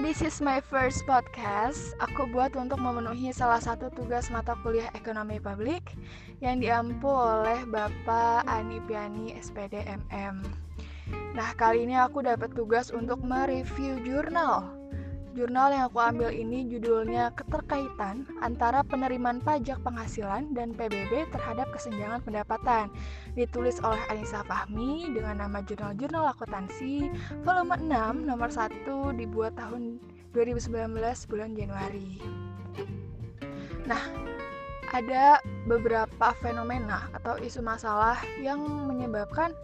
this is my first podcast. Aku buat untuk memenuhi salah satu tugas mata kuliah ekonomi publik yang diampu oleh Bapak Ani Piani SPD MM. Nah, kali ini aku dapat tugas untuk mereview jurnal. Jurnal yang aku ambil ini judulnya Keterkaitan antara penerimaan pajak penghasilan dan PBB terhadap kesenjangan pendapatan. Ditulis oleh Anissa Fahmi dengan nama Jurnal-Jurnal Akuntansi volume 6 nomor 1 dibuat tahun 2019 bulan Januari. Nah, ada beberapa fenomena atau isu masalah yang menyebabkan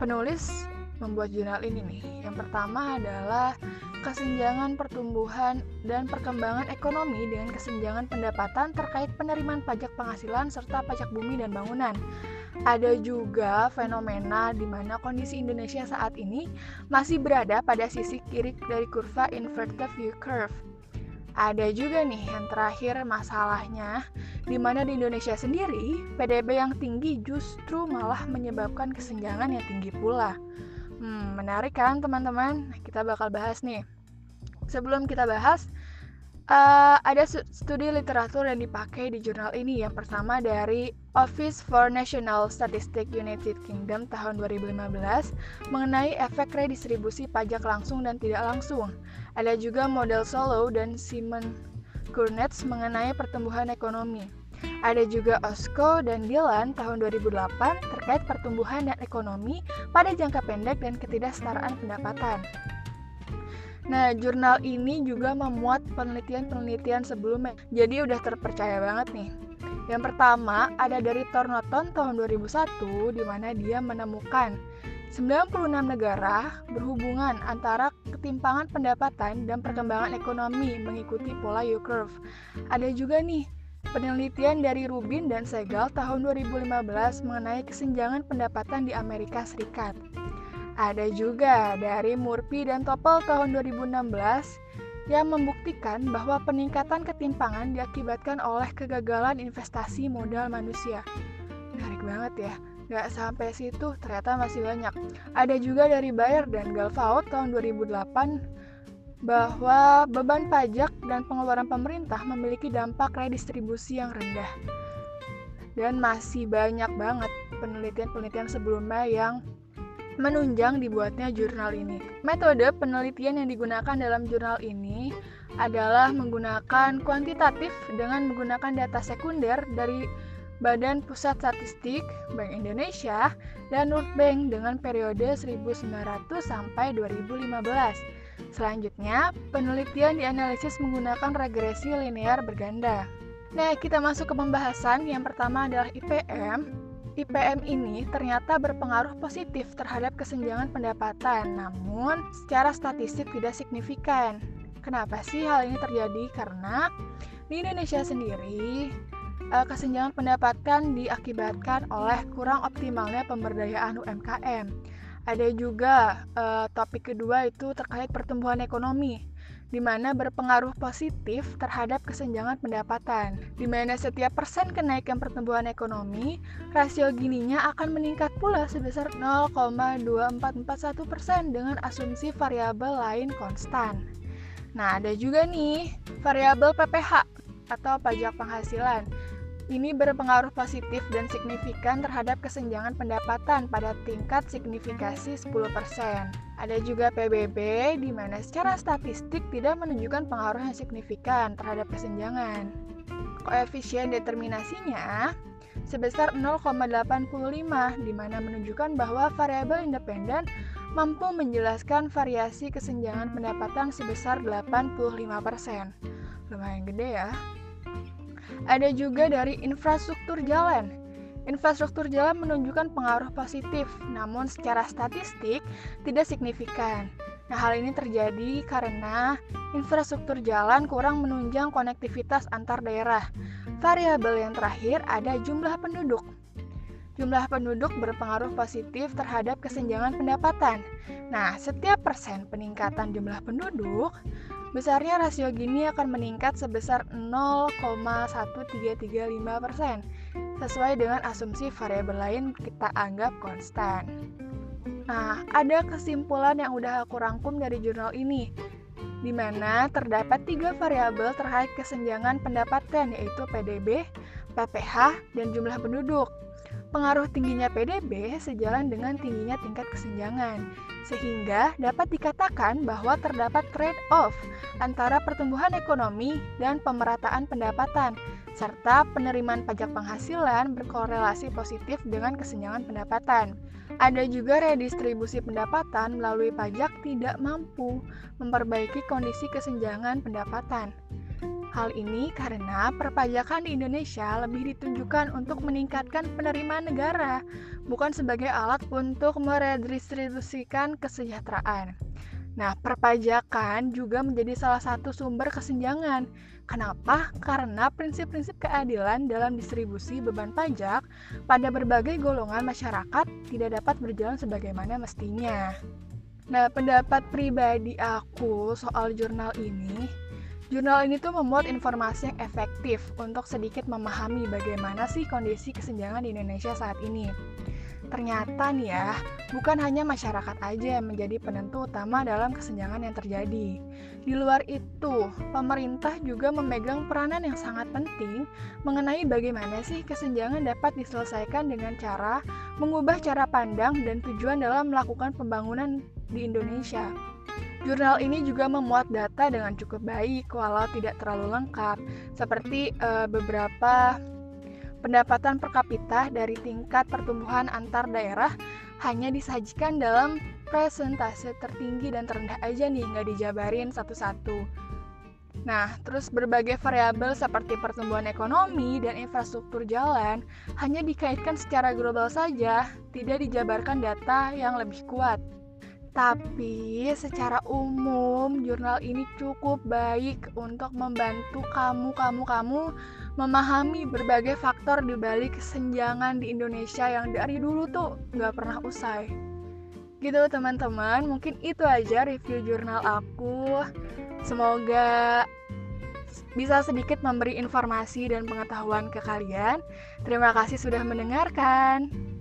penulis membuat jurnal ini nih. Yang pertama adalah kesenjangan pertumbuhan dan perkembangan ekonomi dengan kesenjangan pendapatan terkait penerimaan pajak penghasilan serta pajak bumi dan bangunan. Ada juga fenomena di mana kondisi Indonesia saat ini masih berada pada sisi kiri dari kurva inverted view curve. Ada juga nih yang terakhir masalahnya di mana di Indonesia sendiri PDB yang tinggi justru malah menyebabkan kesenjangan yang tinggi pula. Hmm, menarik kan teman-teman? Kita bakal bahas nih. Sebelum kita bahas, uh, ada studi literatur yang dipakai di jurnal ini. Yang pertama dari Office for National Statistics United Kingdom tahun 2015 mengenai efek redistribusi pajak langsung dan tidak langsung. Ada juga model Solo dan Simon Kurnetz mengenai pertumbuhan ekonomi. Ada juga Osko dan Dylan tahun 2008 terkait pertumbuhan dan ekonomi pada jangka pendek dan ketidaksetaraan pendapatan. Nah, jurnal ini juga memuat penelitian-penelitian sebelumnya, jadi udah terpercaya banget nih. Yang pertama ada dari Tornoton tahun 2001 di mana dia menemukan 96 negara berhubungan antara ketimpangan pendapatan dan perkembangan ekonomi mengikuti pola U-curve. Ada juga nih Penelitian dari Rubin dan Segal tahun 2015 mengenai kesenjangan pendapatan di Amerika Serikat. Ada juga dari Murphy dan Topel tahun 2016 yang membuktikan bahwa peningkatan ketimpangan diakibatkan oleh kegagalan investasi modal manusia. Menarik banget ya, nggak sampai situ ternyata masih banyak. Ada juga dari Bayer dan Galvaud tahun 2008 bahwa beban pajak dan pengeluaran pemerintah memiliki dampak redistribusi yang rendah. Dan masih banyak banget penelitian-penelitian sebelumnya yang menunjang dibuatnya jurnal ini. Metode penelitian yang digunakan dalam jurnal ini adalah menggunakan kuantitatif dengan menggunakan data sekunder dari Badan Pusat Statistik Bank Indonesia dan World Bank dengan periode 1900 sampai 2015 Selanjutnya, penelitian dianalisis menggunakan regresi linear berganda. Nah, kita masuk ke pembahasan. Yang pertama adalah IPM. IPM ini ternyata berpengaruh positif terhadap kesenjangan pendapatan, namun secara statistik tidak signifikan. Kenapa sih hal ini terjadi? Karena di Indonesia sendiri, eh, kesenjangan pendapatan diakibatkan oleh kurang optimalnya pemberdayaan UMKM ada juga uh, topik kedua itu terkait pertumbuhan ekonomi, di mana berpengaruh positif terhadap kesenjangan pendapatan. Di mana setiap persen kenaikan pertumbuhan ekonomi, rasio gininya akan meningkat pula sebesar 0,2441 persen dengan asumsi variabel lain konstan. Nah, ada juga nih variabel PPH atau pajak penghasilan ini berpengaruh positif dan signifikan terhadap kesenjangan pendapatan pada tingkat signifikasi 10%. Ada juga PBB di mana secara statistik tidak menunjukkan pengaruh yang signifikan terhadap kesenjangan. Koefisien determinasinya sebesar 0,85 di mana menunjukkan bahwa variabel independen mampu menjelaskan variasi kesenjangan pendapatan sebesar 85%. Lumayan gede ya. Ada juga dari infrastruktur jalan. Infrastruktur jalan menunjukkan pengaruh positif, namun secara statistik tidak signifikan. Nah, hal ini terjadi karena infrastruktur jalan kurang menunjang konektivitas antar daerah. Variabel yang terakhir ada jumlah penduduk. Jumlah penduduk berpengaruh positif terhadap kesenjangan pendapatan. Nah, setiap persen peningkatan jumlah penduduk Besarnya rasio gini akan meningkat sebesar 0,1335% sesuai dengan asumsi variabel lain kita anggap konstan. Nah, ada kesimpulan yang udah aku rangkum dari jurnal ini. di mana terdapat tiga variabel terkait kesenjangan pendapatan yaitu PDB, PPH, dan jumlah penduduk. Pengaruh tingginya PDB sejalan dengan tingginya tingkat kesenjangan, sehingga dapat dikatakan bahwa terdapat trade-off antara pertumbuhan ekonomi dan pemerataan pendapatan, serta penerimaan pajak penghasilan berkorelasi positif dengan kesenjangan pendapatan. Ada juga redistribusi pendapatan melalui pajak tidak mampu memperbaiki kondisi kesenjangan pendapatan. Hal ini karena perpajakan di Indonesia lebih ditunjukkan untuk meningkatkan penerimaan negara, bukan sebagai alat untuk meredistribusikan kesejahteraan. Nah, perpajakan juga menjadi salah satu sumber kesenjangan. Kenapa? Karena prinsip-prinsip keadilan dalam distribusi beban pajak pada berbagai golongan masyarakat tidak dapat berjalan sebagaimana mestinya. Nah, pendapat pribadi aku soal jurnal ini Jurnal ini tuh memuat informasi yang efektif untuk sedikit memahami bagaimana sih kondisi kesenjangan di Indonesia saat ini. Ternyata nih ya, bukan hanya masyarakat aja yang menjadi penentu utama dalam kesenjangan yang terjadi. Di luar itu, pemerintah juga memegang peranan yang sangat penting mengenai bagaimana sih kesenjangan dapat diselesaikan dengan cara mengubah cara pandang dan tujuan dalam melakukan pembangunan di Indonesia. Jurnal ini juga memuat data dengan cukup baik, walau tidak terlalu lengkap, seperti uh, beberapa pendapatan per kapita dari tingkat pertumbuhan antar daerah hanya disajikan dalam presentase tertinggi dan terendah aja nih, nggak dijabarin satu-satu. Nah, terus berbagai variabel seperti pertumbuhan ekonomi dan infrastruktur jalan hanya dikaitkan secara global saja, tidak dijabarkan data yang lebih kuat. Tapi secara umum jurnal ini cukup baik untuk membantu kamu kamu kamu memahami berbagai faktor di balik kesenjangan di Indonesia yang dari dulu tuh nggak pernah usai. Gitu teman-teman, mungkin itu aja review jurnal aku. Semoga bisa sedikit memberi informasi dan pengetahuan ke kalian. Terima kasih sudah mendengarkan.